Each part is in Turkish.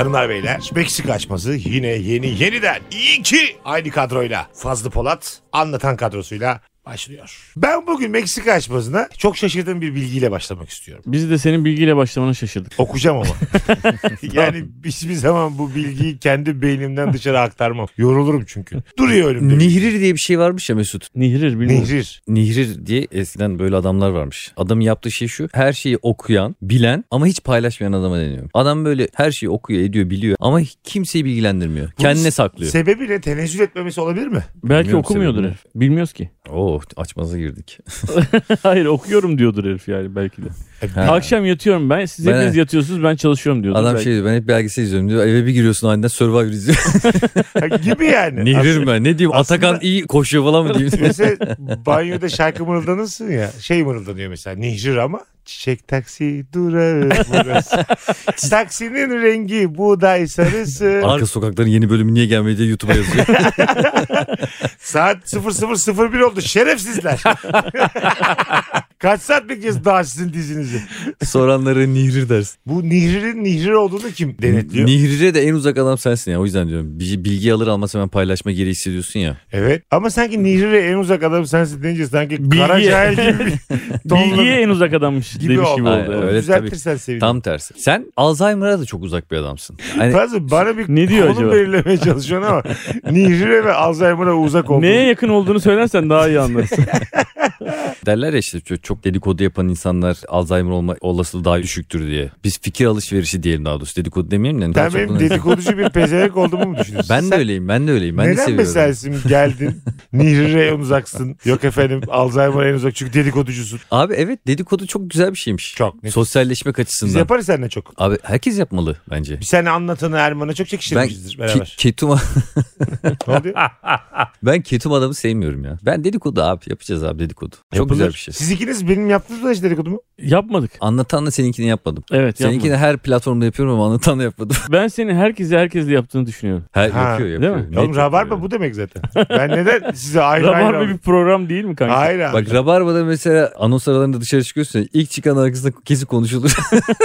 Hanımlar beyler. Meksika açması yine yeni yeniden. İyi ki aynı kadroyla. Fazlı Polat anlatan kadrosuyla başlıyor. Ben bugün Meksika açmasına çok şaşırdığım bir bilgiyle başlamak istiyorum. Biz de senin bilgiyle başlamana şaşırdık. Okuyacağım ama. yani hiçbir zaman bu bilgiyi kendi beynimden dışarı aktarmam. Yorulurum çünkü. Duruyor önümde. Nihrir diye bir şey varmış ya Mesut. Nihrir bilmiyorum. Nehrir. Nihrir diye eskiden böyle adamlar varmış. Adamın yaptığı şey şu. Her şeyi okuyan, bilen ama hiç paylaşmayan adama deniyor. Adam böyle her şeyi okuyor, ediyor, biliyor ama kimseyi bilgilendirmiyor. Kendine saklıyor. Sebebi ne? Tenezzül etmemesi olabilir mi? Belki Bilmiyorum okumuyordur sebebini. herif. Bilmiyoruz ki. Oo açmaza girdik. Hayır okuyorum diyordur herif yani belki de. Ha. Akşam yatıyorum ben. Siz Ben- hepiniz yatıyorsunuz ben çalışıyorum diyordur. Adam belki. şey diyor ben hep belgesel izliyorum diyor. Eve bir giriyorsun aniden Survivor izliyor. gibi yani. Nihrir ben ne diyeyim aslında- Atakan iyi koşuyor falan mı diyeyim. Mesela banyoda şarkı mırıldanırsın ya. Şey mırıldanıyor mesela. Nihrir ama. Çiçek taksi durağı burası. Taksinin rengi buğday sarısı. Arka sokakların yeni bölümü niye gelmedi diye YouTube'a yazıyor. Saat 0001 oldu. Şerefsizler. Kaç saat bekleyeceğiz daha sizin dizinizi? Soranlara Nihrir dersin. Bu Nihrir'in Nihrir olduğunu kim denetliyor? Nihrir'e de en uzak adam sensin ya. O yüzden diyorum. Bir bilgi alır almaz hemen paylaşma gereği hissediyorsun ya. evet. Ama sanki Nihrir'e en uzak adam sensin deyince sanki Bilgi- kara cahil gibi bir Bilgiye en uzak adammış gibi demiş oldu. gibi Aynen, oldu. evet. öyle. Düzeltirsen sevinirim. Tam tersi. Sen Alzheimer'a da çok uzak bir adamsın. Hani Fazla bana bir Ne diyor konum acaba? belirlemeye çalışıyorsun ama Nihrir'e ve Alzheimer'a uzak olduğunu. Neye yakın olduğunu söylersen daha iyi anlarsın. derler ya işte çok, çok dedikodu yapan insanlar Alzheimer olma olasılığı daha düşüktür diye. Biz fikir alışverişi diyelim daha doğrusu. Dedikodu demeyelim de. Sen çok benim dedikoducu bir pezevenk olduğumu mu düşünüyorsun? Ben de öyleyim ben de öyleyim. Ben de Neden seviyorum. mesela şimdi geldin Nihrir'e en uzaksın. Yok efendim Alzheimer'a en uzak çünkü dedikoducusun. Abi evet dedikodu çok güzel bir şeymiş. Çok. nefis. Sosyalleşmek Biz açısından. yaparız seninle çok. Abi herkes yapmalı bence. Bir sen anlatanı Erman'a çok Ben çekiştirmişizdir ki, beraber. ketum ne oluyor? ben ketum adamı sevmiyorum ya. Ben dedikodu abi yapacağız abi dedikodu. Çok Yapılır. güzel bir şey. Siz ikiniz benim yaptığınız da hiç dedikodu mu? Yapmadık. Anlatanla seninkini yapmadım. Evet Seninkini her platformda yapıyorum ama anlatanla yapmadım. Ben senin herkese herkesle yaptığını düşünüyorum. Her Ha, yapıyor yapıyor. değil mi? Oğlum Rabarba bu demek zaten. Ben neden size ayrı Rabarba ayrı bir program değil mi kanka? Hayır abi. Bak Rabarba'da mesela anons aralarında dışarı çıkıyorsun ilk çıkan arkasında kesin konuşulur.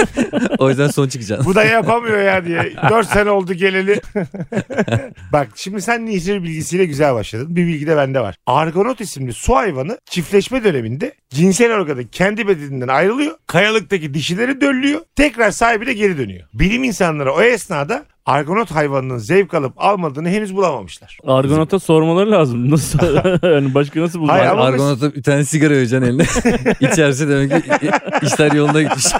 o yüzden son çıkacaksın. Bu da yapamıyor ya diye. 4 sene oldu geleli. Bak şimdi sen Nihrir bilgisiyle güzel başladın. Bir bilgi de bende var. Argonot isimli su hayvanı çiftleşme döneminde cinsel organı kendi bedeninden ayrılıyor. Kayalıktaki dişileri döllüyor. Tekrar sahibine geri dönüyor. Bilim insanları o esnada Argonot hayvanının zevk alıp almadığını henüz bulamamışlar. Argonot'a sormaları lazım. Nasıl? yani başka nasıl bulacak? Hayır, Argonot'a bir tane sigara vereceksin eline. İçerse demek ki işler yolunda gitmiş.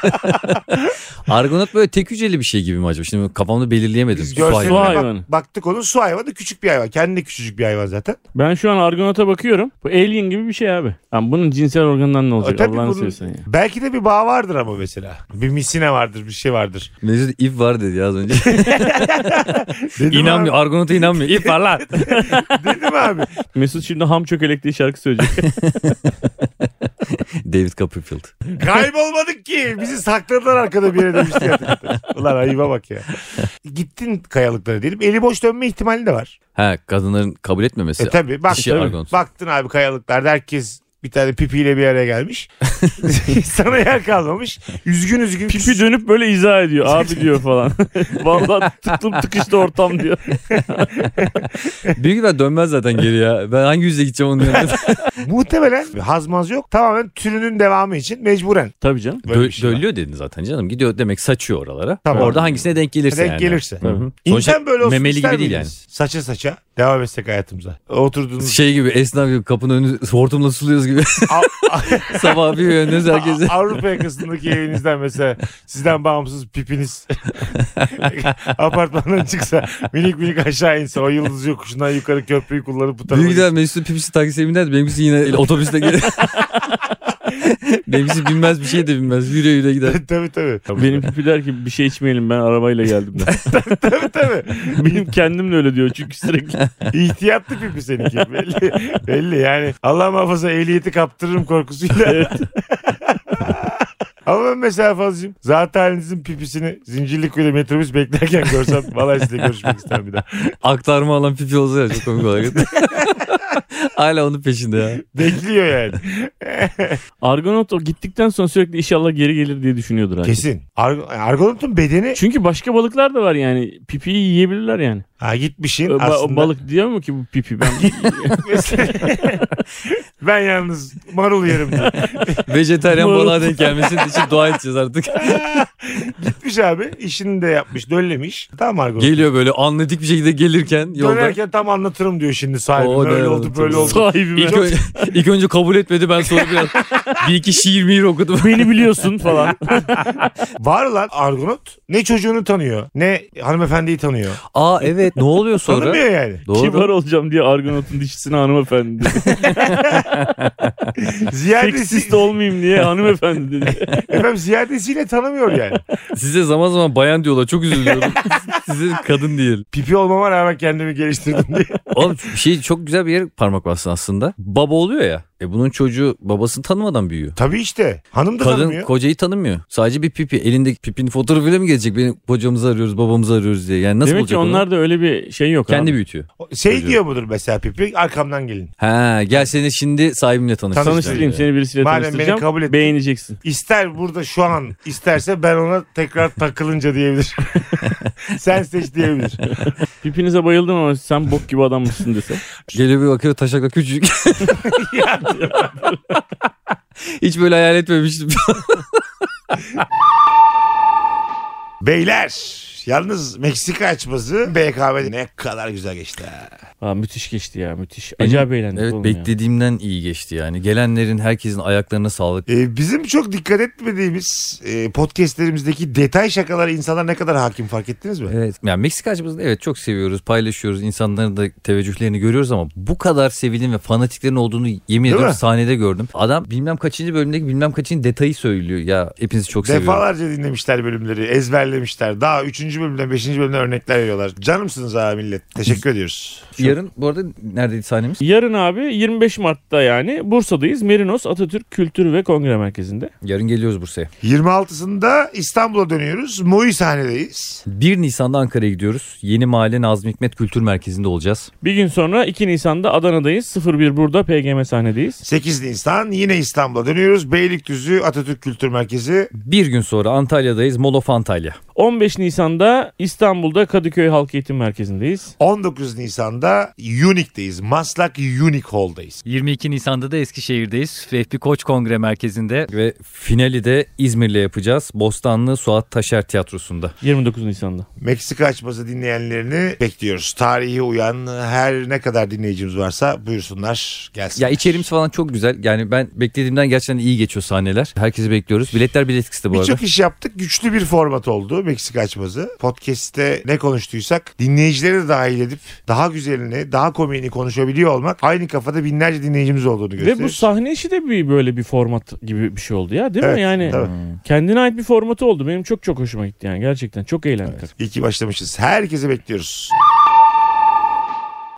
Argonot böyle tek hücreli bir şey gibi mi acaba? Şimdi kafamda belirleyemedim. Biz Su görseline hayvanı. Su bak- hayvanı. baktık onun su hayvanı küçük bir hayvan. Kendi küçücük bir hayvan zaten. Ben şu an Argonot'a bakıyorum. Bu alien gibi bir şey abi. Yani bunun cinsel organından ne olacak? E, tabii Allah'ını bunun- seversen ya. Belki de bir bağ vardır ama mesela. Bir misine vardır bir şey vardır. Mesut ip var dedi ya az önce. Dedim inanmıyor. Abi, Argonot'a inanmıyor. İp var lan. dedim abi. Mesut şimdi ham çökelek diye şarkı söyleyecek. David Copperfield. Kaybolmadık ki. Bizi sakladılar arkada bir yere demişti. Ulan ayıba bak ya. Gittin kayalıklara diyelim. Eli boş dönme ihtimali de var. Ha kadınların kabul etmemesi. E tabi bak, Dişi tabii. argonot. baktın abi kayalıklarda herkes bir tane pipiyle bir araya gelmiş. Sana yer kalmamış. Üzgün üzgün. Pipi dönüp böyle izah ediyor. Abi diyor falan. Vallahi tıktım tıkıştı ortam diyor. Büyük ihtimal dönmez zaten geri ya. Ben hangi yüzle gideceğim onun yanına? Muhtemelen hazmaz yok. Tamamen türünün devamı için mecburen. Tabii canım. Dö- şey var. dölüyor dedin zaten canım. Gidiyor demek saçıyor oralara. Tamam. Orada hangisine denk gelirse Denk yani. gelirse. Hı hı. Sonuçta İnsan böyle olsun memeli gibi değil yani. Saça saça devam etsek hayatımıza. Oturduğunuz Şey gibi esnaf gibi kapının önü hortumla suluyoruz gibi. A- Sabah bir önünüz herkese. Avrupa yakasındaki evinizden mesela sizden bağımsız pipiniz apartmandan çıksa minik minik aşağı inse o yıldız yokuşundan yukarı köprüyü kullanıp bu tarafa Büyük ihtimal Mesut'un pipisi taksi evinden de benimkisi yine otobüste gelir. benimkisi binmez bir şey de binmez. Yürüye yürüye gider. tabii tabii. Benim pipi der ki bir şey içmeyelim ben arabayla geldim der. tabii tabii. Benim kendim de öyle diyor çünkü sürekli. İhtiyatlı pipi seninki belli. belli yani. Allah muhafaza ehliyeti kaptırırım korkusuyla. Ama ben mesela fazlacığım zaten halinizin pipisini Zincirlikuyu'da metrobüs beklerken görsem vallahi sizinle görüşmek isterim bir daha. Aktarma alan pipi olsa ya çok komik olur. Hala onun peşinde ya. Bekliyor yani. Argonaut o gittikten sonra sürekli inşallah geri gelir diye düşünüyordur herkes. Kesin. Ar- Argonot'un bedeni Çünkü başka balıklar da var yani. Pipiyi yiyebilirler yani. ha gitmişin Ba- aslında. Balık diyor mu ki bu pipi? Ben ben yalnız marul yerim. Vejetaryen balığa denk gelmesin için dua edeceğiz artık. Gitmiş abi işini de yapmış döllemiş. Tamam Argonot. Geliyor böyle anlatik bir şekilde gelirken yolda. Dönerken tam anlatırım diyor şimdi sahibi. O da Böyle evet, oldu böyle oldu. sahibime. İlk, önce, ilk önce kabul etmedi ben sonra biraz bir iki şiir mihir okudum. Beni biliyorsun falan. Var lan Argonot ne çocuğunu tanıyor ne hanımefendiyi tanıyor. Aa evet ne oluyor sonra? Tanımıyor yani. Doğru. Kibar olacağım diye Argonaut'un dişisine hanımefendi dedi. Ziyadesi, Seksist olmayayım diye hanımefendi dedi. Efendim ziyadesiyle tanımıyor yani. Size zaman zaman bayan diyorlar çok üzülüyorum. Size kadın değil. Pipi olmama rağmen kendimi geliştirdim diye. Oğlum bir şey çok güzel bir yere parmak bastın aslında. Baba oluyor ya. E bunun çocuğu babasını tanımadan büyüyor. Tabii işte. Hanım da Kadın tanımıyor. kocayı tanımıyor. Sadece bir pipi. Elindeki pipinin fotoğrafıyla mı gelecek? Benim kocamızı arıyoruz, babamızı arıyoruz diye. Yani nasıl Demek ki olacak onlar da öyle bir şey yok Kendi abi. büyütüyor. şey çocuğu. diyor mudur mesela Pipi arkamdan gelin. Ha gel seni şimdi sahibimle tanıştırayım. Tanıştırayım seni birisiyle Madem beni tanıştıracağım. kabul ettin. Beğeneceksin. İster burada şu an isterse ben ona tekrar takılınca diyebilir. Sen seç diyebilir. Pipinize bayıldım ama sen bok gibi adam mısın dese. Geliyor bir bakıyor taşakla küçük. Ya, Hiç böyle hayal etmemiştim. Beyler yalnız Meksika açması BKM'de ne kadar güzel geçti ha. Aa, müthiş geçti ya müthiş. Acayip eğlendik evet oğlum ya. beklediğimden iyi geçti yani. Gelenlerin herkesin ayaklarına sağlık. Ee, bizim çok dikkat etmediğimiz e, podcastlerimizdeki detay şakalara insanlar ne kadar hakim fark ettiniz mi? Evet. Yani Meksika açmasını evet çok seviyoruz, paylaşıyoruz. İnsanların da teveccühlerini görüyoruz ama bu kadar sevilin ve fanatiklerin olduğunu yemin ediyorum mi? sahnede gördüm. Adam bilmem kaçıncı bölümdeki bilmem kaçıncı detayı söylüyor. Ya hepinizi çok seviyorum. Defalarca dinlemişler bölümleri, ezberlemişler. Daha 3. bölümden 5. bölümden örnekler veriyorlar. Canımsınız ha millet. Teşekkür ediyoruz. Yarın bu arada neredeydi sahnemiz? Yarın abi 25 Mart'ta yani Bursa'dayız. Merinos Atatürk Kültür ve Kongre Merkezi'nde. Yarın geliyoruz Bursa'ya. 26'sında İstanbul'a dönüyoruz. Moi sahnedeyiz. 1 Nisan'da Ankara'ya gidiyoruz. Yeni Mahalle Nazım Hikmet Kültür Merkezi'nde olacağız. Bir gün sonra 2 Nisan'da Adana'dayız. 01 burada PGM sahnedeyiz. 8 Nisan yine İstanbul'a dönüyoruz. Beylikdüzü Atatürk Kültür Merkezi. Bir gün sonra Antalya'dayız. Molof Antalya. 15 Nisan'da İstanbul'da Kadıköy Halk Eğitim Merkezi'ndeyiz. 19 Nisan'da Unique'deyiz. Maslak Unique Hall'dayız. 22 Nisan'da da Eskişehir'deyiz. Vehbi Koç Kongre Merkezi'nde ve finali de İzmir'le yapacağız. Bostanlı Suat Taşer Tiyatrosu'nda. 29 Nisan'da. Meksika açması dinleyenlerini bekliyoruz. Tarihi uyan her ne kadar dinleyicimiz varsa buyursunlar gelsin. Ya içeriğimiz falan çok güzel. Yani ben beklediğimden gerçekten iyi geçiyor sahneler. Herkesi bekliyoruz. Biletler Biletix'te bu arada. Birçok iş yaptık. Güçlü bir format oldu Meksika açması. Podcast'te ne konuştuysak dinleyicileri de dahil edip daha güzelini, daha komiğini konuşabiliyor olmak aynı kafada binlerce dinleyicimiz olduğunu gösteriyor. Ve bu sahne işi de bir böyle bir format gibi bir şey oldu ya değil Evet, mi? Yani tabii. Kendine ait bir formatı oldu. Benim çok çok hoşuma gitti yani gerçekten. Çok eğlendik. İyi ki başlamışız. Herkese bekliyoruz.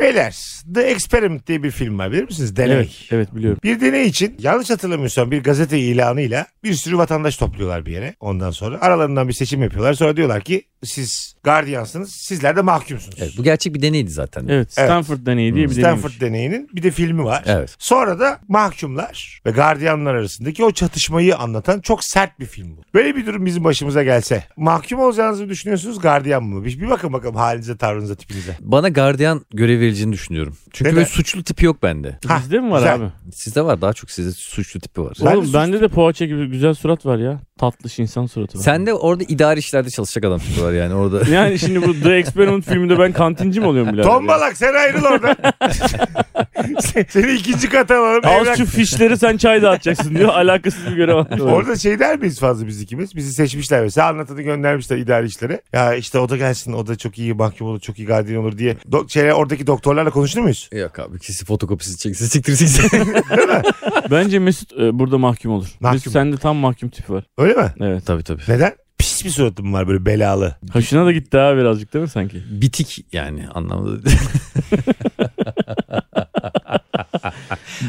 Beyler The Experiment diye bir film var bilir misiniz? Deney. Evet, evet biliyorum. Bir deney için yanlış hatırlamıyorsam bir gazete ilanıyla bir sürü vatandaş topluyorlar bir yere. Ondan sonra aralarından bir seçim yapıyorlar. Sonra diyorlar ki siz gardiyansınız sizler de mahkumsunuz. Evet, bu gerçek bir deneydi zaten. Evet Stanford deneyi diye bir Stanford deneymiş. deneyinin bir de filmi var. Evet. Sonra da mahkumlar ve gardiyanlar arasındaki o çatışmayı anlatan çok sert bir film bu. Böyle bir durum bizim başımıza gelse mahkum olacağınızı mı düşünüyorsunuz gardiyan mı? Bir, bir bakın bakalım halinize, tavrınıza, tipinize. Bana gardiyan görev vereceğini düşünüyorum. Çünkü Neden? böyle suçlu tipi yok bende. Ha, Bizde mi var güzel. abi? Sizde var daha çok sizde suçlu tipi var. Ben de Oğlum sus- bende de poğaça gibi güzel surat var ya. Tatlış insan suratı var. Sen de orada idari işlerde çalışacak adam tipi var yani orada. Yani şimdi bu The Experiment filminde ben kantinci mi oluyorum birader? Tombalak sen ayrıl oradan. Sen- Seni ikinci kata alalım. Al evrak- şu fişleri sen çay dağıtacaksın diyor. Alakasız bir görev. Orada şey der miyiz fazla biz ikimiz? Bizi seçmişler mesela anlatanı göndermişler idari işlere. Ya işte o da gelsin o da çok iyi mahkum olur çok iyi gardiyan olur diye. Do- şey, oradaki doktorlarla konuştu muyuz? Yok abi ikisi fotokopisi çeksin siktir siktir. Bence Mesut e, burada mahkum olur. Mahkum. Mesut sende tam mahkum tipi var. Öyle mi? Evet. tabii tabii. Neden? Pis bir suratım var böyle belalı. Hoşuna da gitti ha birazcık değil mi sanki? Bitik yani anlamda.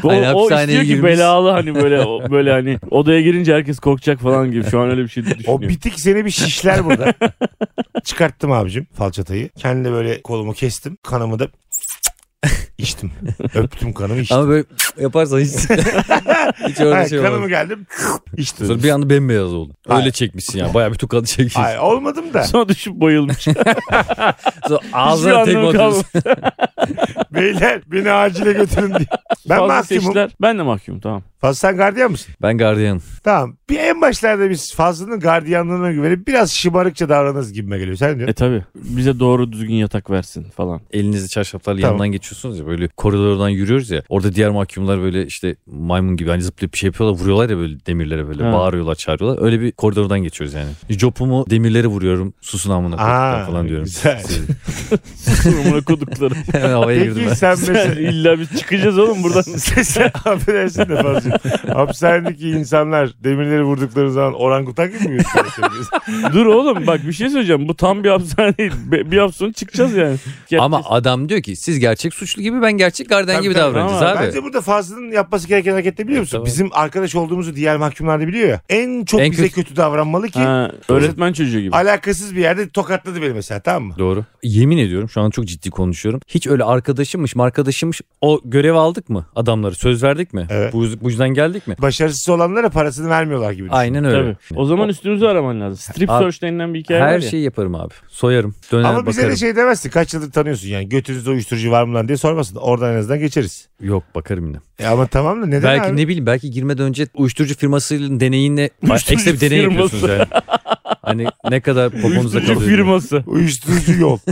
O, Hani o hapishaneye istiyor ki girmiş. belalı hani böyle o- böyle hani odaya girince herkes korkacak falan gibi. Şu an öyle bir şey düşünüyor. O bitik seni bir şişler burada. Çıkarttım abicim falçatayı. Kendi böyle kolumu kestim. Kanımı da içtim. Öptüm kanımı içtim. Ama böyle yaparsan hiç, hiç öyle Hayır, şey kanımı olmaz. geldim içtim. Sonra bir anda bembeyaz oldun. Öyle Hayır. çekmişsin ya. Bayağı bir tukalı çekmişsin. Hayır olmadım da. Sonra düşüp bayılmış. Sonra Hiçbir ağzına tekme anlamı atıyorsun. Beyler beni acile götürün diye. Ben Fazla mahkumum. seçtiler. Ben de mahkumum tamam. Fazla sen gardiyan mısın? Ben gardiyan. Tamam. Bir en başlarda biz Fazlı'nın gardiyanlığına güvenip biraz şımarıkça davranırız gibime geliyor. Sen diyorsun. E tabi. Bize doğru düzgün yatak versin falan. Elinizi çarşaflarla Tamam. yanından geçiyorsunuz ya böyle koridordan yürüyoruz ya. Orada diğer mahkumlar böyle işte maymun gibi hani zıplayıp bir şey yapıyorlar vuruyorlar ya böyle demirlere böyle Ha. bağırıyorlar çağırıyorlar. Öyle bir koridordan geçiyoruz yani. Jopumu demirlere vuruyorum susun amına Aa, falan diyorum. güzel. Sorumuna kodukları. Hemen havaya girdim Peki sen mesela... illa biz çıkacağız oğlum buradan. sen affedersin de fazla. Hapishanedeki insanlar demirleri vurdukları zaman orangutan gibi mi? Dur oğlum bak bir şey söyleyeceğim. Bu tam bir hapishane değil. Bir sonra çıkacağız yani. Ama adam diyor ki siz gerçek suçlu gibi ben gerçek gardiyan Tabii, gibi tabii. davranacağız Ama abi. Bence burada Fazlı'nın yapması gereken hareket de biliyor musun? Tamam. Bizim arkadaş olduğumuzu diğer mahkumlar da biliyor ya. En çok En bize kötü- kötü, davranmalı ki Ha, öğretmen çocuğu gibi. alakasız bir yerde tokatladı beni mesela tamam mı? Doğru. Yemin ediyorum şu an çok ciddi konuşuyorum. Hiç öyle arkadaşımmış arkadaşımmış o görev aldık mı adamları söz verdik mi? Evet. Bu, bu yüzden geldik mi? Başarısız olanlara parasını vermiyorlar gibi. düşün. Aynen öyle. Tabii. O zaman üstümüzü araman lazım. Strip Abi, search denilen bir hikaye var Her ya. şeyi yaparım abi. Soyarım. Döner Ama bize bakarım. de şey demezsin. Kaç yıldır tanıyorsun yani. Götünüzde uyuşturucu var mı lan diye sormasın. Oradan en azından geçeriz. Yok bakarım yine. E ama tamam da neden Belki abi? ne bileyim belki girmeden önce uyuşturucu firmasının deneyinle ekstra bir deney yapıyorsunuz yani. hani ne kadar poponuzda Uyuşturucu kalıyor. firması. Uyuşturucu yol.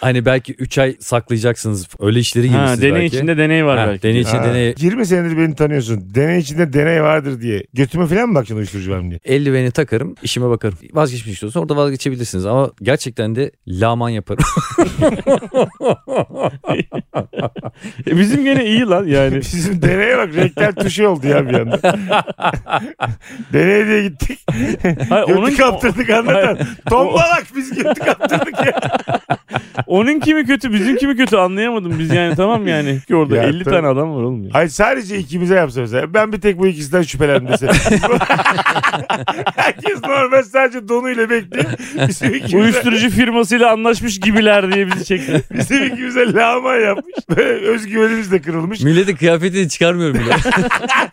Hani belki 3 ay saklayacaksınız. Öyle işleri Ha, girmişsiniz deney belki. içinde deney var Ha, belki. deney içinde Ha, deney. 20 senedir beni tanıyorsun. Deney içinde deney vardır diye. Götüme falan mı bakacaksın uyuşturucu var mı diye? Eldiveni takarım, işime bakarım. Vazgeçmiş istiyorsan orada vazgeçebilirsiniz ama gerçekten de laman yaparım. E, bizim gene iyi lan yani. Bizim deneye bak renkler tuşu oldu ya bir anda. deney diye gittik. Hayır, Götü onun, kaptırdık anlatan. Tombalak biz götü kaptırdık ya. onun kimi kötü bizim kimi kötü anlayamadım biz yani tamam yani. Ki orada Ya, 50 tabii. tane adam var oğlum ya. Hayır sadece ikimize yapsa mesela. Ben bir tek bu ikisinden şüphelendim dese. Herkes normal sadece donuyla bekliyor. Bizim ikimize, Uyuşturucu firmasıyla anlaşmış gibiler diye bizi çekti. bizim ikimize lağma yapmış. Böyle özgüvenimiz de kırılmış. Milletin kıyafetini çıkarmıyorum bile.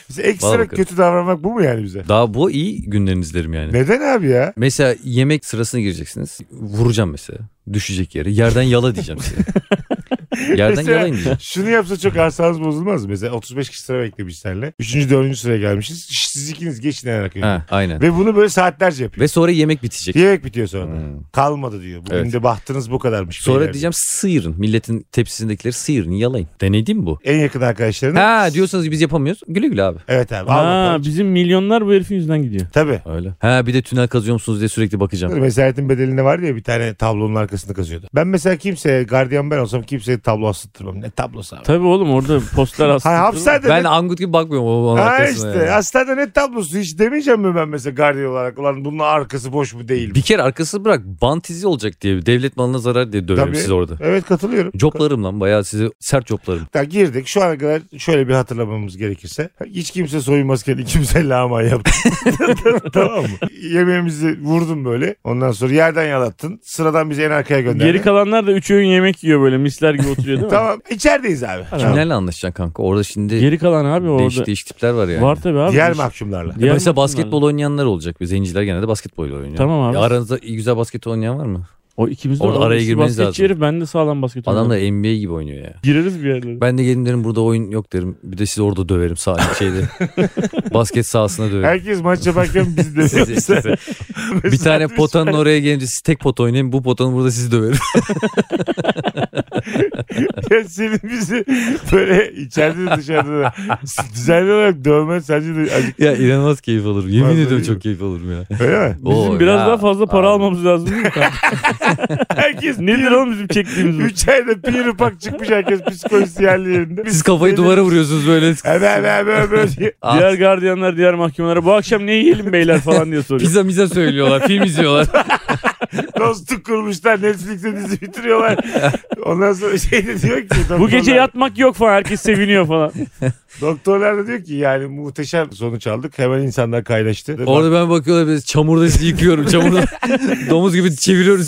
Bize ekstra Vallahi. kötü davranmak bu mu yani bize? Daha bu iyi günleriniz derim yani. Neden abi ya? Mesela yemek sırasına gireceksiniz. Vuracağım mesela. Düşecek yere. Yerden yala diyeceğim size. Yerden Mesela- yalayın. Şunu yapsa çok asabınız bozulmaz mı? Mesela 35 kişi sıra beklemiş senle. Üçüncü, dördüncü sıraya gelmişiz. Siz ikiniz geçin en arkaya. Ha, aynen. Ve bunu böyle saatlerce yapıyor. Ve sonra yemek bitecek. Yemek bitiyor sonra. Hmm. Kalmadı diyor. Bugün Evet. de bahtınız bu kadarmış. Sonra beyler. diyeceğim sıyırın. Milletin tepsisindekileri sıyırın yalayın. Mi bu? En yakın arkadaşların. Ha diyorsanız ki biz yapamıyoruz. Güle güle abi. Evet abi. alma Ha, parayı. bizim milyonlar bu herifin yüzünden gidiyor. Tabii. Öyle. Ha bir de tünel kazıyor musunuz diye sürekli bakacağım. Mesayetin bedelinde var ya bir tane tablonun arkasını kazıyordu. Ben mesela kimseye gardiyan ben olsam kimseye tablo astırtmam. Ne tablosu abi? Tabii oğlum orada poster. Ha, hapishanede Ben ne... angut gibi bakmıyorum o Ha arkasına işte yani. hastanede ne tablosu hiç demeyeceğim mi ben mesela gardiyan olarak ulan bunun arkası boş mu değil mi? Bir kere arkası bırak bant izi olacak diye devlet malına zarar diye Tabii. sizi orada. Evet katılıyorum. Coplarım lan bayağı sizi sert coplarım. Ya girdik şu ana kadar şöyle bir hatırlamamız gerekirse. Hiç kimse soyunmazken kimse lağma yaptı. tamam mı? Yemeğimizi vurdun böyle. Ondan sonra yerden yalattın. Sıradan bizi en arkaya gönderdin. Geri kalanlar da 3 öğün yemek yiyor böyle misler gibi oturuyor değil mi? Tamam içerideyiz abi. Kimlerle anlaşacaksın kanka? Orada şimdi Geri kalan abi orada. değişik değişik tipler var yani. Var tabii abi. Diğer Diğer mahkumlarla. Diğer Mesela mahkumlar. basketbol oynayanlar olacak. Zenciler genelde basketbol oynuyor. Tamam abi. Ya aranızda iyi güzel basket oynayan var mı? O ikimiz de Orada araya girmeniz lazım. herif ben de sağlam basket Adam da NBA gibi oynuyor ya. Gireriz bir yerlere. Ben de gelin derim burada oyun yok derim. Bir de sizi orada döverim sağ şeyde. basket sahasına döverim. Herkes maç yaparken. Siz- siz- bir tane potanın oraya gelince siz tek pot oynayın. Bu potanın burada sizi döverim. ya senin bizi böyle içeride de dışarıda da düzenli olarak dövmen sence de acık ya inanılmaz keyif alırım. Yemin ediyorum çok keyif alırım ya. öyle mi? Bizim Oo, biraz ya. daha fazla para Abi. almamız lazım değil mi? Herkes Nedir oğlum bizim çektiğimiz bu? 3 ayda bir ıpak çıkmış herkes psikolojisi yerli yerinde. Siz kafayı duvara vuruyorsunuz böyle. Ebe ebe diye. Ah, Diğer gardiyanlar diğer mahkemelere bu akşam ne yiyelim beyler falan diye soruyor. Pizza miza söylüyorlar. film izliyorlar. Dostluk kurmuşlar. Netflix'te dizi bitiriyorlar. Ondan sonra şey de diyor ki. Bu gece doktorlar- yatmak yok falan herkes seviniyor falan. Doktorlar da diyor ki yani muhteşem sonuç aldık. Hemen insanlar kaynaştı. Orada ben bakıyorlar biz çamurda sizi yıkıyorum çamurda. Domuz gibi çeviriyoruz.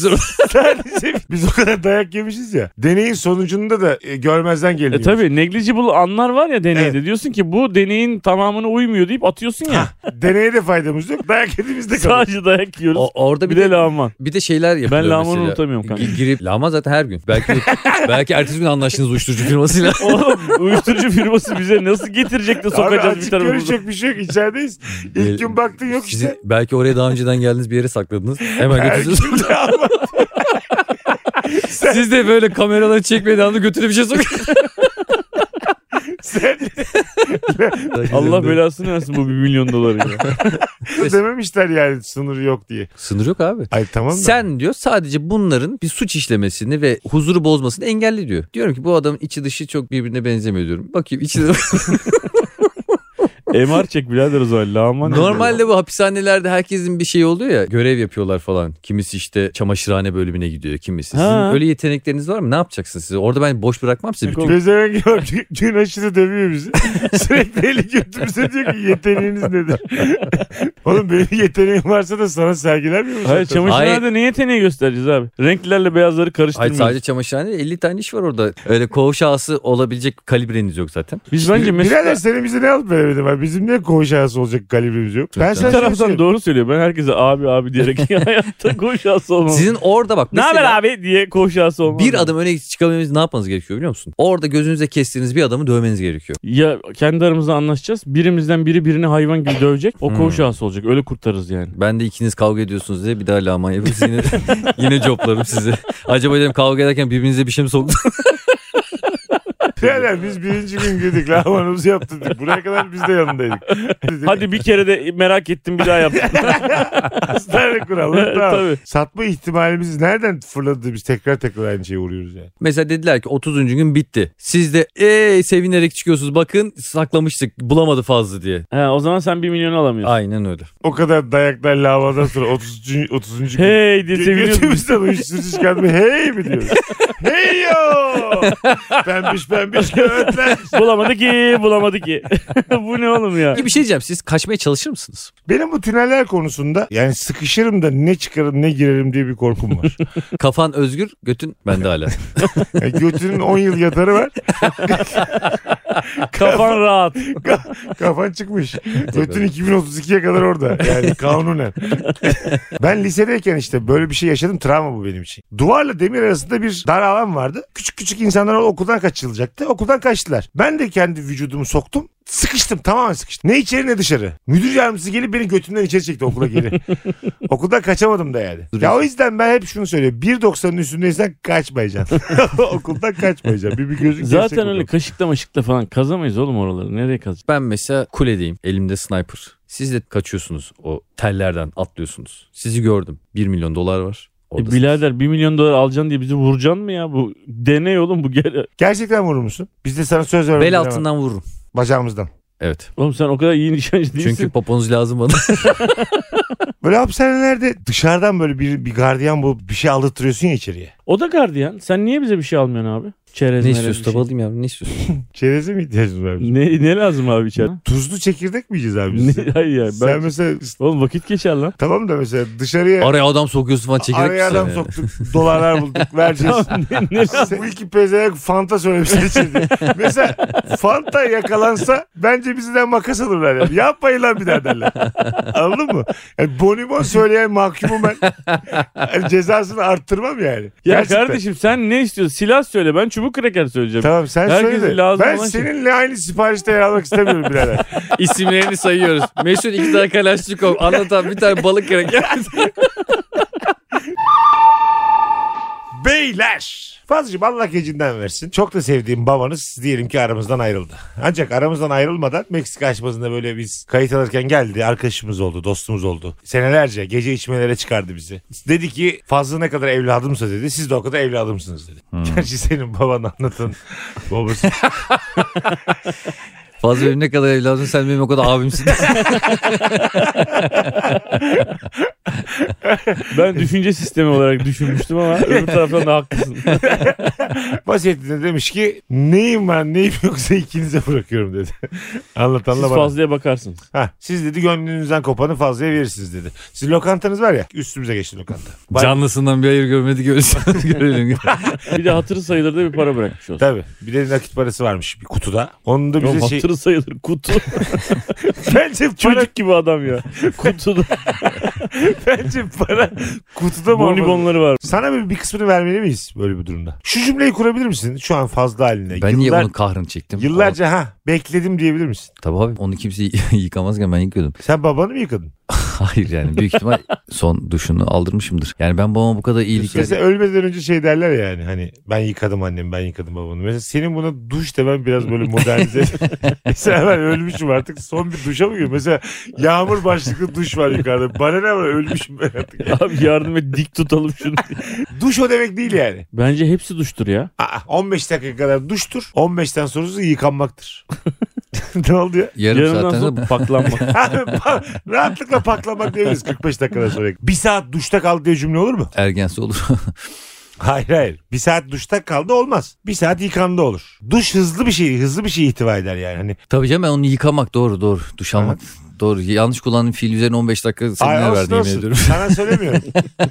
Sadece biz o kadar dayak yemişiz ya. Deneyin sonucunda da e, görmezden E geliniyor. tabi negligible anlar var ya deneyde. Evet. Diyorsun ki bu deneyin tamamına uymuyor deyip atıyorsun ya. Deneye de faydamız yok. Dayak yediğimizde kalıyor. Sadece dayak yiyoruz. O, orada bir bir de de lağman. Bir de şeyler yapılıyor Ben lağmanı mesela. unutamıyorum kanka. Gi- Girip lağman zaten her gün. Belki belki ertesi gün anlaştınız uyuşturucu firmasıyla. Oğlum uyuşturucu firması bize nasıl getirecek de Abi sokacağız bir açık tarafımıza. görüşecek bir şey yok. İçerideyiz. İlk gün baktın yok Sizi, işte. belki oraya daha önceden geldiniz bir yere sakladınız. Hemen de ama. Siz de böyle kameraları çekmeye devamlı götüne bir şey sokuyorsunuz. Sen Allah belasını versin bu bir milyon doları ya. dememişler yani sınır yok diye. Sınır yok abi. Ay tamam da. Sen diyor sadece bunların bir suç işlemesini ve huzuru bozmasını engelli diyor. Diyorum ki bu adamın içi dışı çok birbirine benzemiyor diyorum. Bakayım içi MR çek birader o zaman lağman. Normalde bu hapishanelerde herkesin bir şey oluyor ya görev yapıyorlar falan. Kimisi işte çamaşırhane bölümüne gidiyor kimisi. Sizin Ha. öyle yetenekleriniz var mı? Ne yapacaksınız siz? Orada ben boş bırakmam sizi. Bütün... Pezevenk var. Gün aşırı dövüyor bizi. Sürekli eli götümüze diyor ki yeteneğiniz nedir? Oğlum benim yeteneğim varsa da sana sergilenmiyor mu? Hayır çamaşırhanede ne yeteneği göstereceğiz abi? Renklerle beyazları Hayır karıştırmıyoruz. sadece çamaşırhane 50 tane iş var orada. Öyle koğuş ağası olabilecek kalibreniz yok zaten. Biz bence Birader Mesut'la senin bize ne alıp veremedin var? Bizim niye koğuş arası olacak kalibremiz yok? Ben sana bir taraftan söyleyeyim. doğru söylüyor. Ben herkese abi abi diyerek hayatta koşası olmam. Sizin orada bak ne mesela haber abi diye koşası olmam. bir adım öne çıkabilmeniz ne yapmanız gerekiyor biliyor musun? Orada gözünüze kestiğiniz bir adamı dövmeniz gerekiyor. Ya kendi aramızda anlaşacağız. Birimizden biri birini hayvan gibi dövecek. O Hmm. koşası olacak. Öyle kurtarırız yani. Ben de ikiniz kavga ediyorsunuz diye bir daha lağman yapıyoruz. Yine, yine coplarım sizi. Acaba dedim kavga ederken birbirinize bir şey mi soktu? Birader biz birinci gün girdik. Lahmanımızı yaptırdık. Buraya kadar biz de yanındaydık. Hadi bir kere de merak ettim bir daha yap. Hastane kuralları tamam. Tabii. Satma ihtimalimiz nereden fırladı biz tekrar tekrar aynı şeye vuruyoruz yani. Mesela dediler ki 30. gün bitti. Siz de ey sevinerek çıkıyorsunuz. Bakın saklamıştık bulamadı fazla diye. He, o zaman sen bir milyon alamıyorsun. Aynen öyle. O kadar dayaklar lavadan sonra 30. 30. gün. Hey diye seviniyorsun. Götümüzden uyuşturucu çıkartma hey mi diyoruz? hey yo! Pembiş pembiş göğütler. bulamadı ki bulamadı ki. Bu ne oğlum ya? Bir şey diyeceğim siz kaçmaya çalışır mısınız? Benim bu tüneller konusunda yani sıkışırım da ne çıkarım ne girerim diye bir korkum var. Kafan özgür götün bende hala. Yani götünün 10 yıl yatarı var. Kafan rahat. Kafan çıkmış. Götün 2032'ye kadar orada. Yani kanunen. ben lisedeyken işte böyle bir şey yaşadım. Travma bu benim için. Duvarla demir arasında bir dar alan vardı. Küçük küçük insanlar okuldan kaçırılacaktı. Okuldan kaçtılar. Ben de kendi vücudumu soktum. Sıkıştım tamamen sıkıştım. Ne içeri ne dışarı. Müdür yardımcısı gelip beni götümden içeri çekti okula geri. Okuldan kaçamadım da yani. Ya o yüzden ben hep şunu söylüyorum. 1.90'ın üstündeysen kaçmayacaksın. Okuldan kaçmayacaksın. Bir, bir gözün Zaten öyle bakalım. kaşıkla maşıkla falan kazamayız oğlum oraları. Nereye kazacağız? Ben mesela kuledeyim. Elimde sniper. Siz de kaçıyorsunuz o tellerden atlıyorsunuz. Sizi gördüm. 1 milyon dolar var. E, birader 1 milyon dolar alacaksın diye bizi vuracaksın mı ya? Bu deney oğlum bu gel. Gerçekten vurur musun? Biz de sana söz vermedik. Bel altından vururum. Bacağımızdan. Evet. Oğlum sen o kadar iyi nişancı değilsin. Çünkü poponuz lazım bana. Böyle hapishanelerde dışarıdan böyle bir, bir gardiyan bulup bir şey aldırtıyorsun ya içeriye. O da gardiyan. Sen niye bize bir şey almıyorsun abi? Çerez ne istiyorsun? bir şey. Tabi alayım yavrum ne istiyorsun? Çereze mi ihtiyacımız var bizim? Ne, ne lazım abi içeride? Tuzlu çekirdek mi yiyeceğiz abi biz? Ne, hayır ya. Sen Ben... mesela Oğlum vakit geçer lan. tamam da mesela dışarıya Araya adam sokuyorsun falan çekerek araya adam yani. soktuk dolarlar bulduk vereceğiz. Tamam, ne, ne lazım? Bu iki pezevenk Fanta söylemişler içeride. Mesela Fanta yakalansa bence bizden makas alırlar. Yani. Yapmayın lan bir daha derler. Anladın mı? Yani Bonibon söyleyen mahkumum ben. Yani cezasını arttırmam yani. Ya Gerçekten. kardeşim sen ne istiyorsun? Silah söyle. Ben çubuk kraker söyleyeceğim. Tamam sen Herkese söyle lazım Ben şey. seninle aynı siparişte yer almak istemiyorum birader. İsimlerini sayıyoruz. Mesut iki tane Kalaşnikov anlatan bir tane balık gerek. Beyler. Fazlacığım Allah gecinden versin. Çok da sevdiğim babanız diyelim ki aramızdan ayrıldı. Ancak aramızdan ayrılmadan Meksika açmasında böyle biz kayıt alırken geldi. Arkadaşımız oldu, dostumuz oldu. Senelerce gece içmelere çıkardı bizi. Dedi ki fazla ne kadar evladımsa dedi. Siz de o kadar evladımsınız dedi. Gerçi senin baban anlatan babası. Fazla benim ne kadar evladım sen benim o kadar abimsin. Ben düşünce sistemi olarak düşünmüştüm ama öbür taraftan da haklısın. Vasiyetinde demiş ki neyim ben neyim yoksa ikinize bırakıyorum dedi. Anlatanla Siz bana. fazlaya bakarsınız. Hah, siz dedi gönlünüzden kopanı fazlaya verirsiniz dedi. Sizin lokantanız var ya üstümüze geçti lokanta. Bak- Canlısından bir hayır görmedik görürsen görelim. Bir de hatırı sayılır da bir para bırakmış olsun. Tabii. Bir de nakit parası varmış bir kutuda. Onun da Yok, bize şey... hatırı sayılır kutu. Bence para, Çocuk gibi adam ya. Kutuda bence para kutuda mı bonibonları var. Sana bir, bir kısmını vermeli miyiz böyle bir durumda? Şu cümleyi kurabilir misin? Şu an fazla haline. Ben niye Yıllar- onun kahrını çektim? Yıllarca ha bekledim diyebilir misin? Tabii abi onu kimse yıkamazken ben yıkıyordum. Sen babanı mı yıkadın? Hayır yani büyük ihtimal son duşunu aldırmışımdır. Yani ben babama bu kadar iyilik Mesela ölmeden önce şey derler ya yani hani ben yıkadım annemi ben yıkadım babamı. Mesela senin buna duş demen biraz böyle modernize. Mesela ben ölmüşüm artık son bir duşa mı giriyorum? Mesela yağmur başlıklı duş var yukarıda. Bana ne var ölmüşüm ben artık. Abi yardım et dik tutalım şunu. Duş o demek değil yani. Bence hepsi duştur ya. Aa, 15 dakika kadar duştur. 15'ten sonrası yıkanmaktır. ne oldu ya? yarım Yarımdan saatten sonra paklanmak. Abi, pa- Paklamak diyebiliriz 45 dakikadan sonra. Bir saat duşta kaldı diye cümle olur mu? ergensi olur. Hayır hayır. Bir saat duşta kaldı olmaz. Bir saat yıkandı olur. Duş hızlı bir şey, hızlı bir şey ihtiva eder yani. Hani Tabii canım ben onu yıkamak doğru doğru. Duş almak doğru. Yanlış kullandığım fiil üzerine 15 dakika seminer verdi yemin ediyorum. Sana söylemiyorum.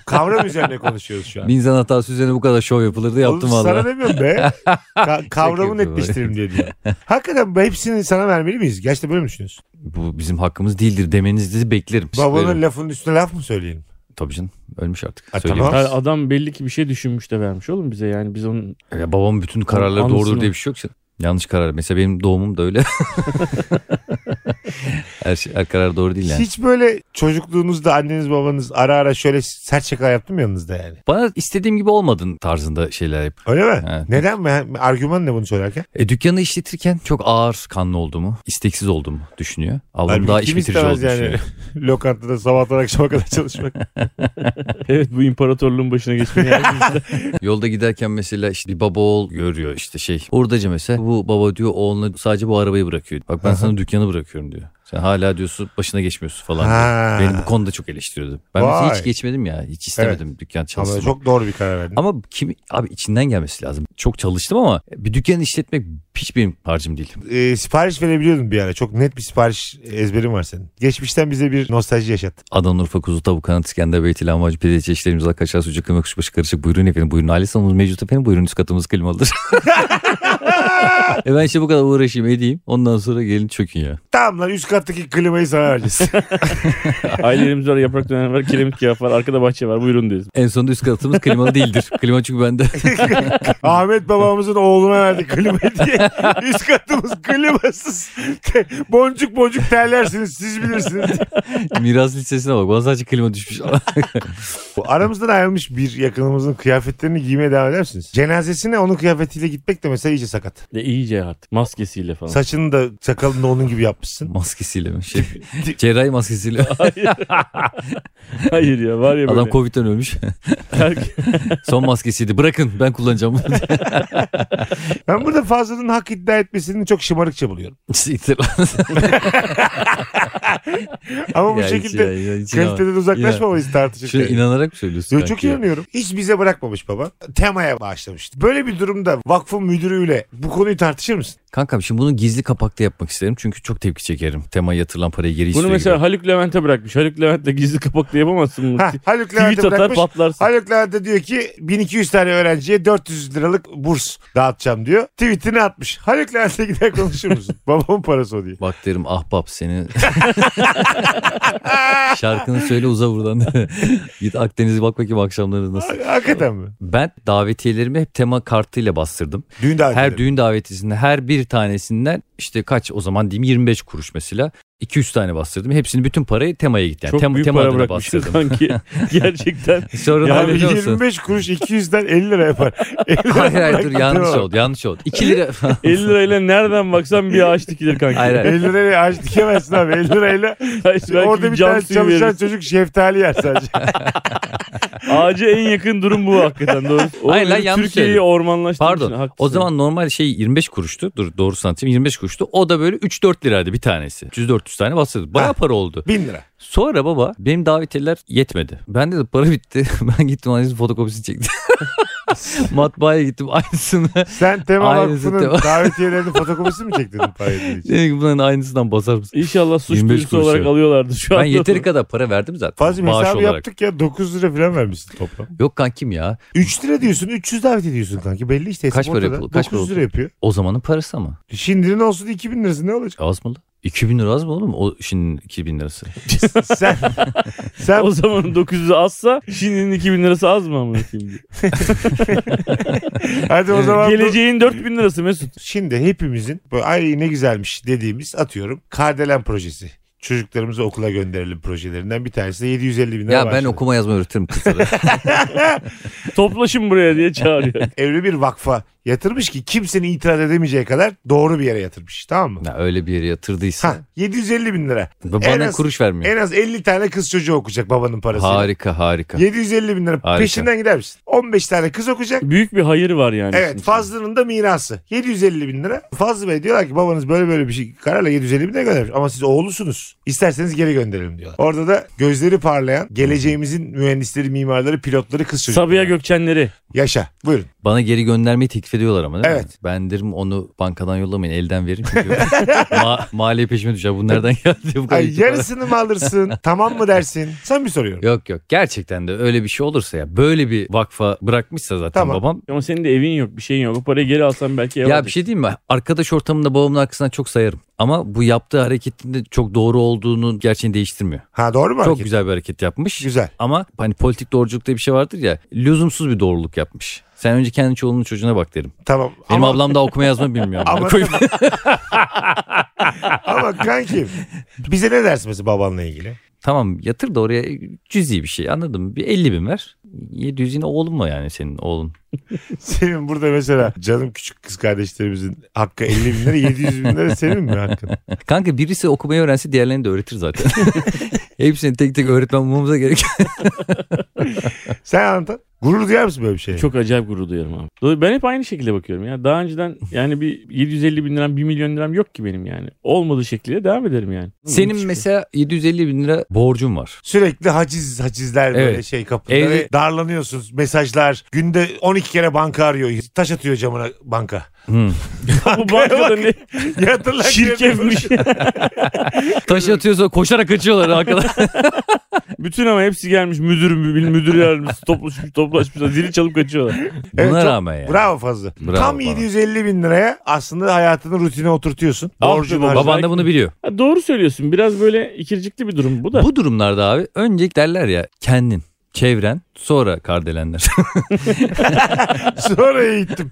Kavram üzerine konuşuyoruz şu an. Bir insan hatası üzerine bu kadar şov yapılırdı yaptım Oğlum, Sana valla. demiyorum be. Ka- kavramı netleştirelim diye diyor. Hakikaten hepsini sana vermeli miyiz? Gerçekten böyle mi düşünüyorsun? Bu bizim hakkımız değildir demenizi de beklerim. Babanın lafının üstüne laf mı söyleyelim? Tabii canım ölmüş artık. Söyleyeyim. tamam. Yani adam belli ki bir şey düşünmüş de vermiş oğlum bize yani biz onun Ya babamın bütün kararları doğrudur diye bir şey yok. Yanlış karar. Mesela benim doğumum da öyle. her, şey, her karar doğru değil yani. Hiç böyle çocukluğunuzda anneniz babanız ara ara şöyle sert şaka yaptı mı yanınızda yani? Bana istediğim gibi olmadın tarzında şeyler hep. Öyle mi? Evet. Neden mi? Argüman ne bunu söylerken? E, dükkanı işletirken çok ağır kanlı olduğumu, isteksiz olduğumu düşünüyor. Ablam daha iş bitirici olduğunu yani düşünüyor. lokantada sabahtan akşama kadar çalışmak. evet bu imparatorluğun başına geçmeyi yazmıştı. Yolda giderken mesela işte bir baba oğul görüyor işte şey. Hurdacı mesela bu baba diyor oğluna sadece bu arabayı bırakıyor. Bak ben sana dükkanı bırakıyorum diyor. Sen hala diyorsun başına geçmiyorsun falan. Ha. Beni bu konuda çok eleştiriyordu. Ben mesela Vay. hiç geçmedim ya. Hiç istemedim dükkan Ama çalışmak. çok doğru bir karar verdin. Ama kim abi içinden gelmesi lazım. Çok çalıştım ama bir dükkan işletmek hiç benim harcım değil. Ee, sipariş verebiliyordun bir ara. Çok net bir sipariş ezberin var senin. Geçmişten bize bir nostalji yaşat. Adana, Urfa, kuzu, tavuk, kanat, İskender, beyti, lahmacun, pide çeşitlerimiz, kaşar, sucuk, kıyma, kuşbaşı, karışık. Buyurun efendim, buyurun. Aile salonumuz mevcut efendim. Buyurun üst katımız klimalıdır. e ben işte bu kadar uğraşayım edeyim. Ondan sonra gelin çökün ya. Tamam lan üst kattaki klimayı sana vereceğiz. Ailelerimiz var, yaprak döner var, kiremit kebap var, arkada bahçe var. Buyurun deriz. En sonunda üst katımız klimalı değildir. Klima çünkü bende. Ahmet babamızın oğluna verdik klimayı diye. Üst katımız klimasız. boncuk boncuk terlersiniz siz bilirsiniz. Miras listesine bak. Bana sadece klima düşmüş. Bu Aramızdan ayrılmış bir yakınımızın kıyafetlerini giymeye devam eder misiniz? Cenazesine onun kıyafetiyle gitmek de mesela iyice sakat. De iyice artık. Maskesiyle falan. Saçını da sakalını da onun gibi yapmışsın. maskesiyle mi? Şey, cerrahi maskesiyle. Hayır ya var ya böyle. Adam Covid'den ölmüş. Son maskesiydi. Bırakın ben kullanacağım bunu. Ben burada fazlanın hak iddia etmesini çok şımarıkça buluyorum. Siktir lan. Ama bu Ya hiç şekilde ya, ya, hiç inan- kaliteden uzaklaşmamalıyız tartışırken. Şuna inanarak mı söylüyorsun? Yo, kanki çok ya? inanıyorum. Hiç bize bırakmamış baba. Temaya bağışlamıştı. Böyle bir durumda vakfın müdürüyle bu konuyu tartışır mısın? Kankam şimdi bunu gizli kapakta yapmak isterim. Çünkü çok tepki çekerim. Temaya yatırılan parayı geri istiyor Bunu mesela gibi. Haluk Levent'e bırakmış. Haluk Levent'le gizli kapakla yapamazsın bunu. Ha, Haluk Levent'e Tweet atar bırakmış. patlarsın. Haluk Levent de diyor ki 1200 tane öğrenciye 400 liralık burs dağıtacağım diyor. Tweetini atmış. Haluk Levent'e gider konuşur musun? Babamın parası o diye. Bak derim ahbap seni. Şarkını söyle uza buradan. Git Akdeniz'e bak bakayım akşamları nasıl. Hakikaten mi? Ben davetiyelerimi hep tema kartıyla bastırdım. Düğün davet Her düğün davetisinde her bir tanesinden işte kaç o zaman diyeyim 25 kuruş mesela. 200 tane bastırdım. Hepsini bütün parayı temaya gitti. Yani Çok tema, büyük tema para bastırdım. kanki. Gerçekten. Sonra Yani yapıyor biliyor musun? 25 kuruş 200'den 50 lira yapar. 50 lira Hayır hayır dur yanlış oldu yanlış oldu. 2 lira 50 lirayla nereden baksan bir ağaç dikilir kanki. Hayır, hayır. 50 liraya ağaç dikemezsin abi. 50 lirayla Hayır, orada bir tane çalışan veririz. çocuk şeftali yer sadece. Ağaca en yakın durum bu hakikaten doğru. O Hayır lan, yanlış Türkiye'yi ormanlaştırmış. Pardon. Haklısın. O zaman normal şey 25 kuruştu. Dur doğru sanatayım 25 kuruştu. O da böyle 3-4 liraydı bir tanesi. 300-400 tane bastırdı. Bayağı Ha. para oldu. Bin lira. Sonra baba benim davetiyeler yetmedi. Bende de para bitti. ben gittim aynısını fotokopisini çektim. Matbaaya gittim aynısını. Sen Tema Aynısı Vakfı'nın Tema. davetiyelerinin fotokopisini mi çektin para ödediğin için? Dedim ki bunların aynısından basar mısın? İnşallah suç 25 duyurusu olarak alıyorlardı şu an. Ben yeteri kadar para verdim zaten. Fazla hesabı olarak. yaptık ya 9 lira falan vermişsin toplam. Yok kankim ya. 3 lira diyorsun 300 davet ediyorsun kanki belli işte. Kaç para yapıyor? Kaç 900 para lira yapıyor. O zamanın parası ama. Şimdinin olsun 2000 lirası ne olacak? Az mı lan? 2000 lira az mı oğlum? O şimdi 2000 lirası. sen sen O zamanın 900'ü azsa şimdinin 2000 lirası az mı amına koyayım? hadi o zaman bu- Geleceğin 4000 lirası Mesut. şimdi hepimizin böyle ay ne güzelmiş dediğimiz atıyorum Kardelen projesi. Çocuklarımızı okula gönderelim projelerinden bir tanesi de 750 bin lira Ya ben başladı. okuma yazma öğretirim kızlara. Toplaşın buraya diye çağırıyor. Evli bir vakfa yatırmış ki kimsenin itiraz edemeyeceği kadar doğru bir yere yatırmış tamam mı? ya öyle bir yere yatırdıysa Ha 750 bin lira. bana az- kuruş vermiyor. En az 50 tane kız çocuğu okuyacak babanın parasıyla. Harika harika. 750 bin lira Harika. peşinden gider misin? 15 tane kız okuyacak. Büyük bir hayır var yani. Evet Fazlı'nın da mirası. 750 bin lira. Fazlı Bey diyorlar ki babanız böyle böyle bir şey kararla 750 bin lira göndermiş. Ama siz oğlusunuz. İsterseniz geri gönderelim diyorlar. Orada da gözleri parlayan geleceğimizin mühendisleri, mimarları, pilotları kız çocukları. Sabiha Gökçenleri. Yaşa. Buyurun. Bana geri göndermeyi teklif ediyorlar ama değil mi? Evet. Ben derim onu bankadan yollamayın elden verin çünkü ma- maliye peşime düşer. Bu nereden geldi bu kadar? Ay, yarısını mı alırsın? tamam mı dersin? Sen bir soruyorum. Yok yok gerçekten de öyle bir şey olursa ya böyle bir vakfa bırakmışsa zaten Tamam. babam. Ama senin de evin yok bir şeyin yok. O parayı geri alsan belki ev Ya bir şey diyeyim mi? Arkadaş ortamında babamın arkasından çok sayarım. Ama bu yaptığı hareketin de çok doğru olduğunu gerçeğini değiştirmiyor. Ha doğru mu Çok hareket? güzel bir hareket yapmış. Güzel. Ama hani politik doğruculuk diye bir şey vardır ya. Lüzumsuz bir doğruluk yapmış. Sen önce kendi çoluğunun çocuğuna bak derim. Tamam. Benim ama, ablam da okuma yazma bilmiyor. Ama- ama kankim bize ne dersin mesela babanla ilgili? tamam yatır da oraya cüzi bir şey anladın mı? Bir 50 bin ver. 700 yine oğlun mu yani senin oğlun? Senin burada mesela canım küçük kız kardeşlerimizin hakkı 50 bin lira 700 bin lira senin mi hakkın? Kanka birisi okumayı öğrense diğerlerini de öğretir zaten. Hepsini tek tek öğretmen bulmamıza gerek yok. Sen anlatan. Gurur duyar mısın böyle bir şeye? Çok acayip gurur duyarım abi. Ben hep aynı şekilde bakıyorum ya. Daha önceden yani bir 750 bin liram 1 milyon liram yok ki benim yani. Olmadığı şekliyle devam ederim yani. Senin Müthiş bir- mesela 750 bin lira borcun var. Sürekli haciz hacizler böyle Evet. şey kapıda. Evde- ve Darlanıyorsunuz mesajlar. Günde 12 kere banka arıyor. Taş atıyor camına banka. Hmm. Bu bankada ne? Yatırlar Şirketmiş. Taş atıyorsa koşarak kaçıyorlar arkadan. Bütün ama hepsi gelmiş müdür müdür müdür yardımcısı toplaşmış toplaşmışlar zili çalıp kaçıyorlar. Buna Evet, çok- rağmen yani. Bravo fazla. Bravo Tam bana. 750 bin liraya aslında hayatını rutine oturtuyorsun. Ah Borcun. Baban da bunu biliyor. Ha, doğru söylüyorsun biraz böyle ikircikli bir durum bu da. Bu durumlarda abi önce derler ya kendin, çevren, sonra kardelenler. Sonra eğittim.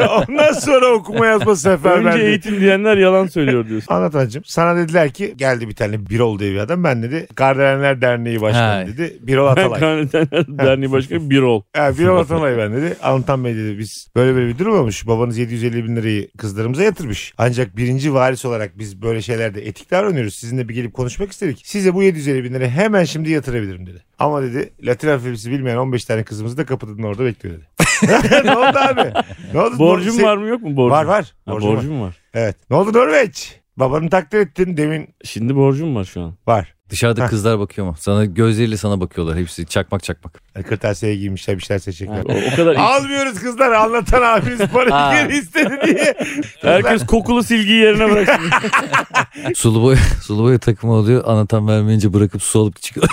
Ondan sonra okuma yazma seferberliği. Önce eğitim diyenler yalan söylüyor diyorsun. Anlat hacım. Sana dediler ki geldi bir tane Birol diye bir adam. Ben dedi Kardelenler Derneği Başkanı Ha. dedi. Birol Atalay. Kanetenler Derneği Başkanı bir ol. Ha, Birol Atalay ben dedi. Anlatan Bey dedi biz böyle böyle bir durum olmuş. Babanız 750 bin lirayı kızlarımıza yatırmış. Ancak birinci varis olarak biz böyle şeylerde etik davranıyoruz. Sizinle bir gelip konuşmak istedik. Size bu 750 bin lirayı hemen şimdi yatırabilirim dedi. Ama dedi Latin alfabesi bilmeyen 15 tane kızımızı da kapıdan orada bekliyor dedi. ne oldu abi? Ne oldu? Borcum Sen- var mı yok mu borcum? Var var. Ha, Borcum var. borcum var. Evet. Ne oldu Norveç? Babanı takdir ettin demin Şimdi borcum var şu an. var. Dışarıda Heh. kızlar bakıyor mu? Sana gözleriyle sana bakıyorlar hepsi çakmak çakmak. Kırtasiye giymişler bir şeyler seçecekler. O, o kadar Almıyoruz kızlar anlatan abimiz para Ha. geri istedi diye. herkes kokulu silgiyi yerine bıraksın. Sulu boy, sulu boy takımı oluyor anlatan vermeyince bırakıp su alıp çıkıyor.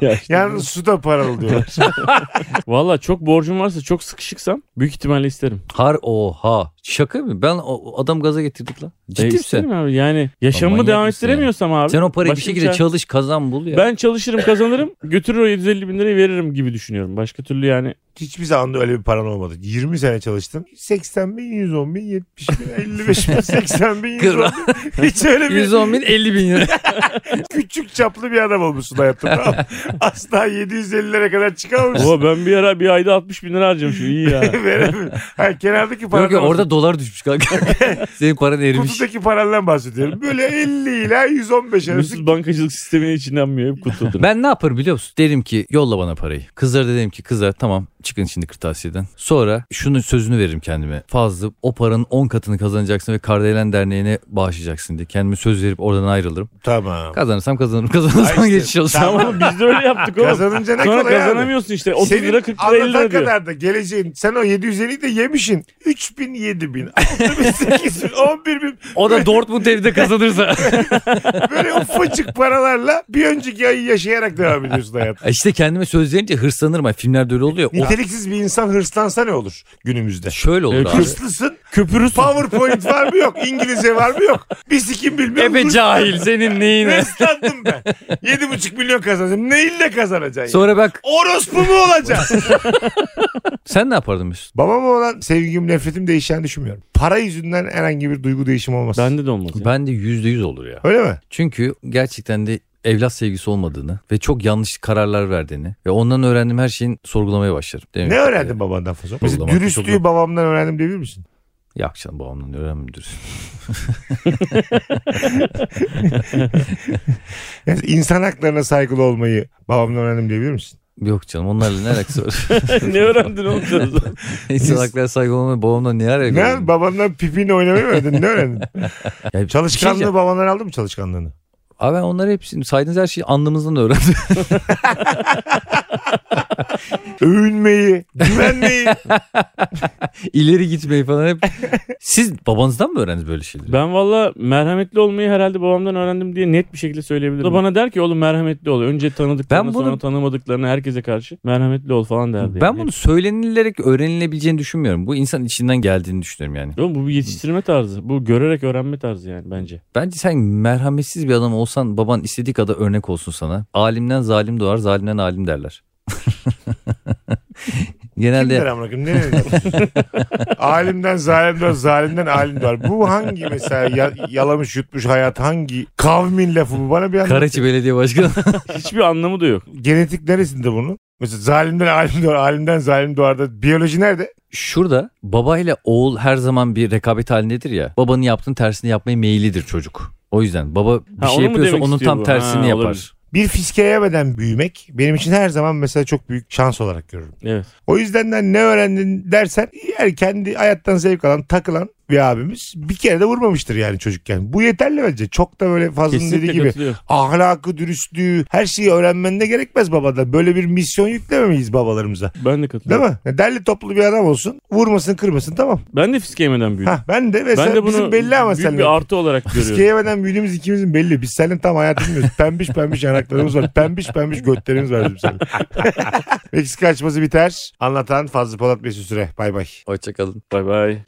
Ya işte Yalnız su da paralı diyorlar. Valla çok borcum varsa çok sıkışıksam büyük ihtimalle isterim. Har oha şaka mı? Ben o adam gaza getirdik lan. E, Ciddi misin? abi yani yaşamımı devam ettiremiyorsam abi. Sen o parayı bir başka şekilde çalış kazan bul ya. Ben çalışırım kazanırım götürür o 750 bin lirayı veririm gibi düşünüyorum. Başka türlü yani Hiçbir zaman da öyle bir paran olmadı. 20 sene çalıştın. 80 bin, 110 bin, 70 bin, 55 bin, 80 bin, 110 bin. Hiç öyle bir 110 bin 50 bin lira. küçük çaplı bir adam olmuşsun hayatında. Tamam. Asla 750'lere kadar çıkamamışsın. Oha ben bir ara bir ayda 60 bin lira harcamışım iyi ya. Veremiyorum. Ha, kenardaki yok paradan yok orada dolar düşmüş kanka. Senin paran erimiş. Kutudaki parandan bahsediyorum. Böyle 50 ila 115 arası. Mesut bankacılık sistemine hiç inanmıyor. Hep kutudur. Ben ne yaparım biliyor musun? Derim ki yolla bana parayı. Kızlara dedim ki kızlar tamam çıkın şimdi kırtasiyeden. Sonra şunun sözünü veririm kendime. Fazla o paranın 10 katını kazanacaksın ve Kardelen Derneği'ne bağışlayacaksın diye. Kendime söz verip oradan ayrılırım. Tamam. Kazanırsam kazanırım. Kazanırsam işte, geçiş olsun. tamam. Ama biz de öyle yaptık oğlum. Kazanınca ne Sonra kolay abi. kazanamıyorsun işte. 30 Senin lira 40 lira 50 anlatan lira diyor. kadar da geleceğin. Sen o 750'yi de yemişin. 3000, 7000, 6000, 8000, 11000. O da Dortmund evde kazanırsa. Böyle ufacık paralarla bir önceki ayı yaşayarak devam ediyorsun hayat. işte kendime söz verince hırslanırım. Filmlerde öyle oluyor. Niteliksiz bir insan hırslansa ne olur günümüzde? Şöyle olur Evet, abi. Hırslısın. Köpürüz. PowerPoint var mı yok. İngilizce var mı yok. Bir sikim bilmiyorum. Efe Hırs- cahil senin neyine? Hırslandım ben. 7,5 milyon kazanacağım. Neyle kazanacaksın? Sonra bak Orospu mu olacaksın? sen ne yapardın Mesut? Babama olan sevgim, nefretim değişeceğini düşünmüyorum. Para yüzünden herhangi bir duygu değişimi olmaz. Bende de olmaz. ya. Bende yüzde yüz olur ya. Öyle mi? Çünkü gerçekten de evlat sevgisi olmadığını ve çok yanlış kararlar verdiğini ve ondan öğrendiğim her şeyin sorgulamaya başlarım. Demek Ne öğrendin babandan fazla? Mesela dürüstlüğü çok- babamdan öğrendim diyebilir misin? Yok canım babamdan öğrenmiyordur. Yani insan haklarına saygılı olmayı babamdan öğrendim diyebilir misin? Yok canım onlarla ne alakası var? ne öğrendin oğlum sen o zaman? İnsan haklarına saygı olmayı babamdan niye araya Ne? Babandan pipiyle oynamayı mı öğrendin? Ne öğrendin? Ya, Çalışkanlığı bir şey- babandan aldın mı çalışkanlığını? Abi ben onları hepsini saydığınız her şeyi anlamınızdan öğrendim. Övünmeyi, güvenmeyi. İleri gitmeyi falan hep. Siz babanızdan mı öğrendiniz böyle şeyleri? Ben valla merhametli olmayı herhalde babamdan öğrendim diye net bir şekilde söyleyebilirim. O bana der ki oğlum merhametli ol. Önce tanıdıklarına Ben bunu- sonra tanımadıklarına herkese karşı merhametli ol falan derdi. Ben yani. bunu söylenilerek öğrenilebileceğini düşünmüyorum. Bu insan içinden geldiğini düşünüyorum yani. Oğlum bu bir yetiştirme tarzı. Bu görerek öğrenme tarzı yani bence. Bence sen merhametsiz bir adam olsan baban istediği kadar örnek olsun sana. Alimden zalim doğar, zalimden alim derler. Genelde Kimdir amına koyayım? Ne Alimden zalimden zalimden alim var. Bu hangi mesela ya- yalamış yutmuş hayat hangi kavmin lafı bu? Bana bir anlat. Karaçi Belediye Başkanı. Hiçbir anlamı da yok. Genetik neresinde bunu? Mesela zalimden alim doğar, alimden zalim doğar da biyoloji nerede? Şurada babayla oğul her zaman bir rekabet halindedir ya. Babanın yaptığın tersini yapmaya meyillidir çocuk. O yüzden baba bir Ha, şey onu mu yapıyorsa demek onun istiyor tam bu? tersini Ha, yapar. olabilir. Bir fiske yemeden büyümek benim için her zaman mesela çok büyük şans olarak görürüm. Evet. O yüzden de ne öğrendin dersen yani kendi hayattan zevk alan takılan bir abimiz bir kere de vurmamıştır yani çocukken. Bu yeterli bence. Çok da böyle Fazlı'nın dediği gibi katılıyorum. ahlakı, dürüstlüğü her şeyi öğrenmen de gerekmez babada. Böyle bir misyon yüklememeyiz babalarımıza. Ben de Değil katılıyorum. mi? Ya Derli toplu bir adam olsun. Vurmasın kırmasın tamam. Ben de fiske yemeden büyüdüm. Hah, ben de mesela ben de bizim bunu belli ama büyük seninle. bir artı olarak Fiske görüyorum. yemeden büyüdüğümüz ikimizin belli. Biz seninle tam hayatı bilmiyoruz. Pembiş pembiş yanaklarımız var. Pembiş pembiş götlerimiz var bizim seninle. Meksika açması biter. Anlatan Fazlı Polat Mesut Süre. Bay bay. Hoşçakalın. Bay bay.